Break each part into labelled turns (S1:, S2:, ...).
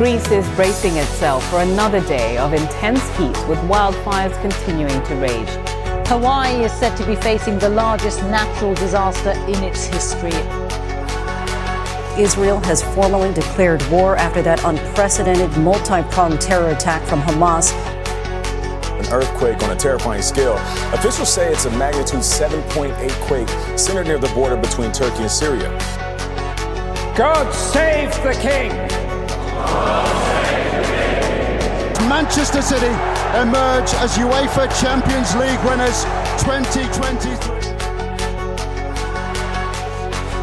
S1: Greece is bracing itself for another day of intense heat with wildfires continuing to rage.
S2: Hawaii is said to be facing the largest natural disaster in its history.
S3: Israel has formally declared war after that unprecedented multi pronged terror attack from Hamas.
S4: An earthquake on a terrifying scale. Officials say it's a magnitude 7.8 quake centered near the border between Turkey and Syria.
S5: God save the King!
S6: Manchester City emerge as UEFA Champions League winners 2023.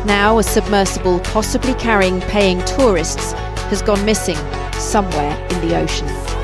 S7: Now, a submersible possibly carrying paying tourists has gone missing somewhere in the ocean.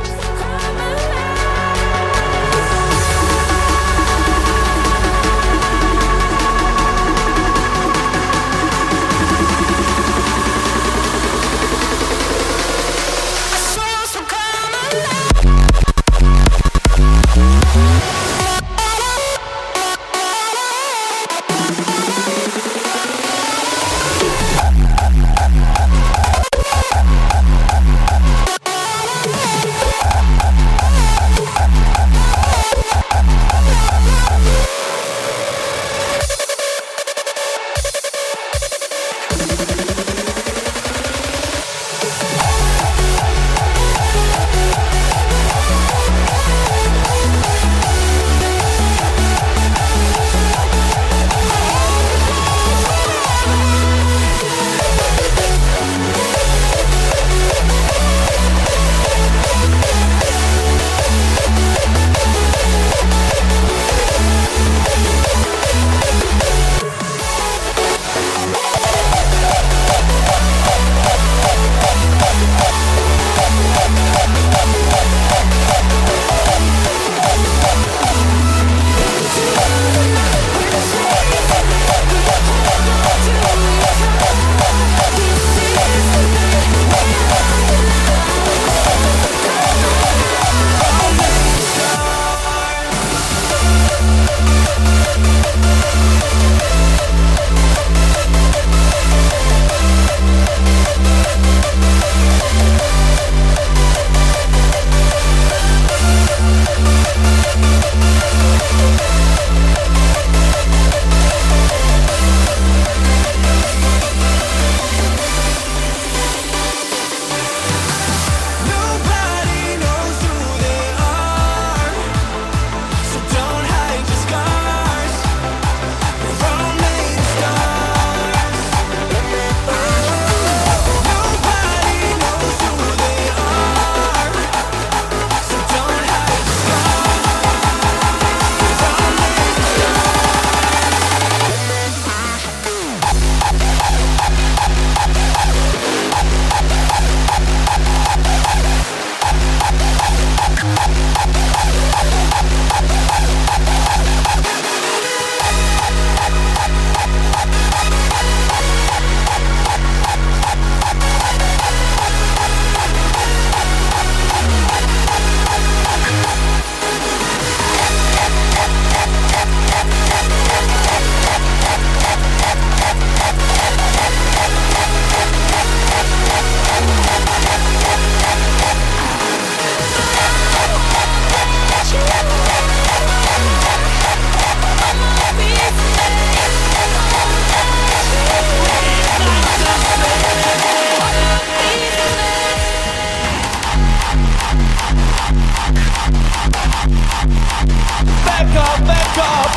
S8: back up.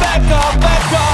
S8: Back up, back up.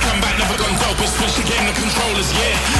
S8: Come back,
S9: never gone dopest. Switch the game, the
S7: controllers, yeah.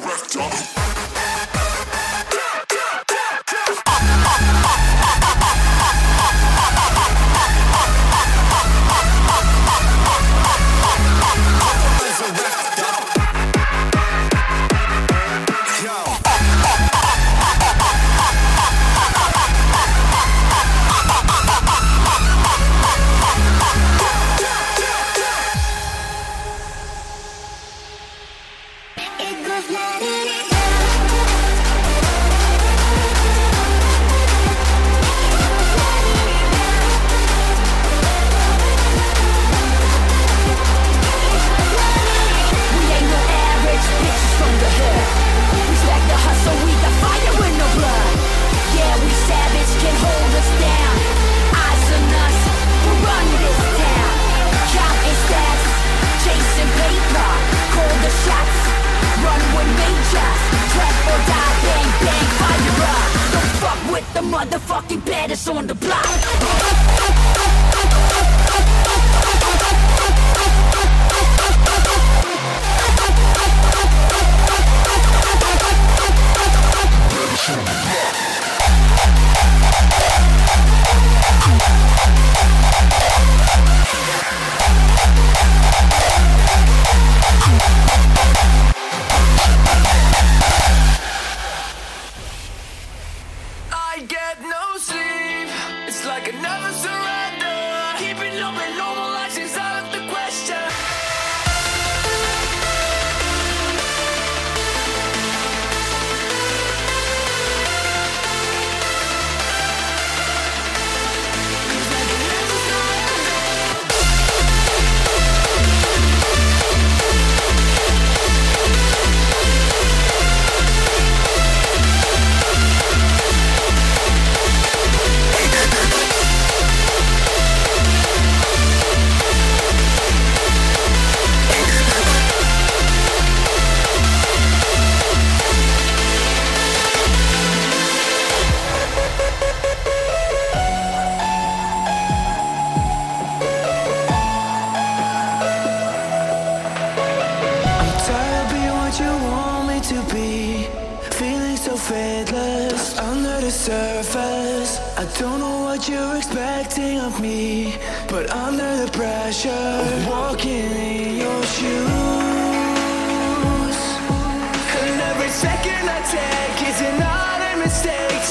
S10: I'm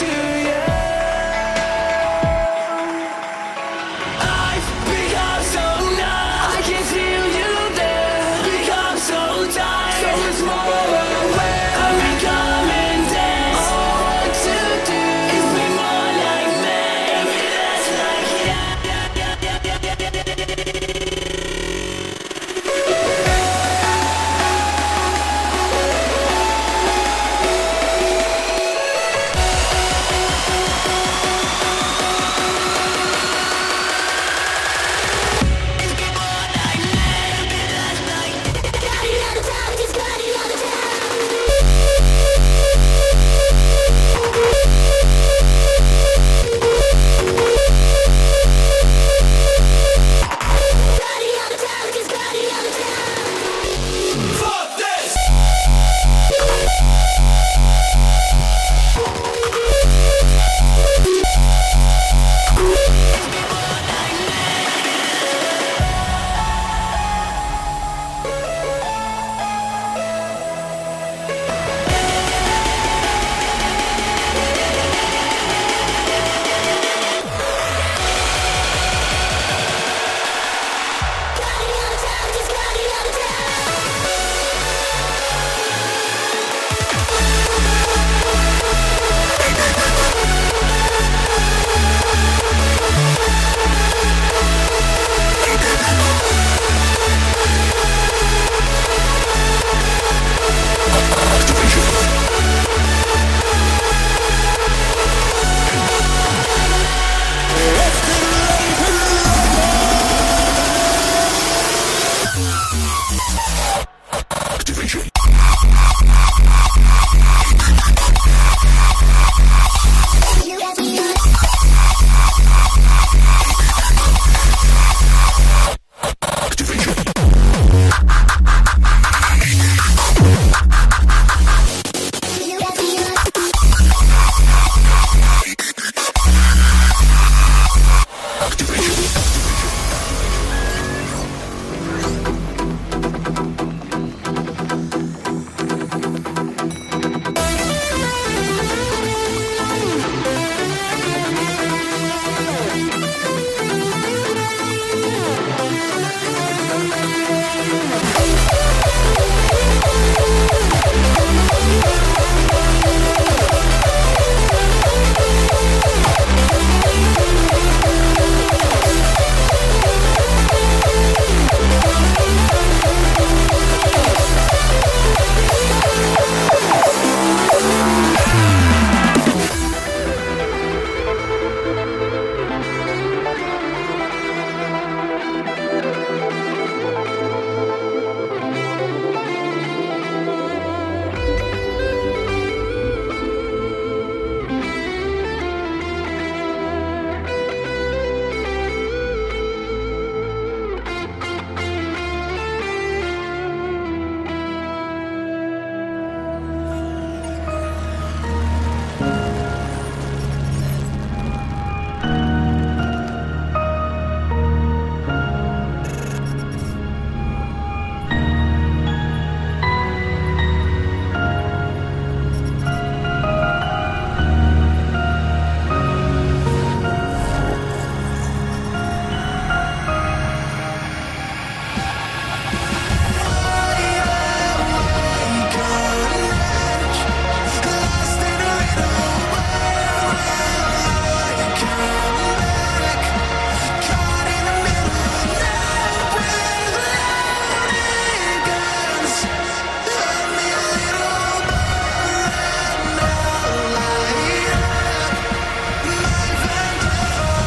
S10: you.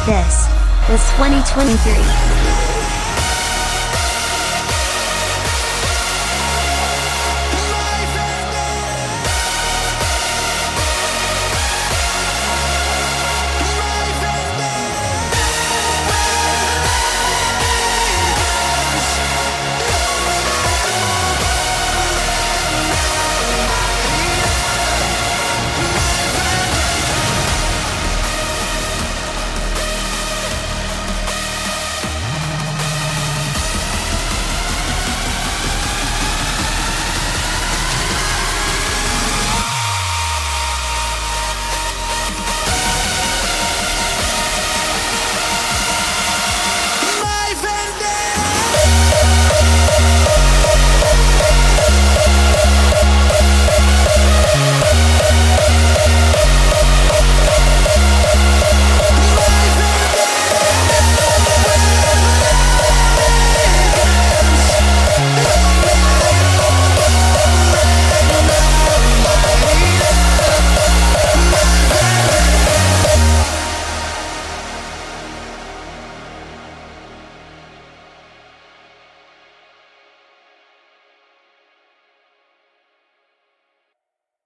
S11: This was 2023.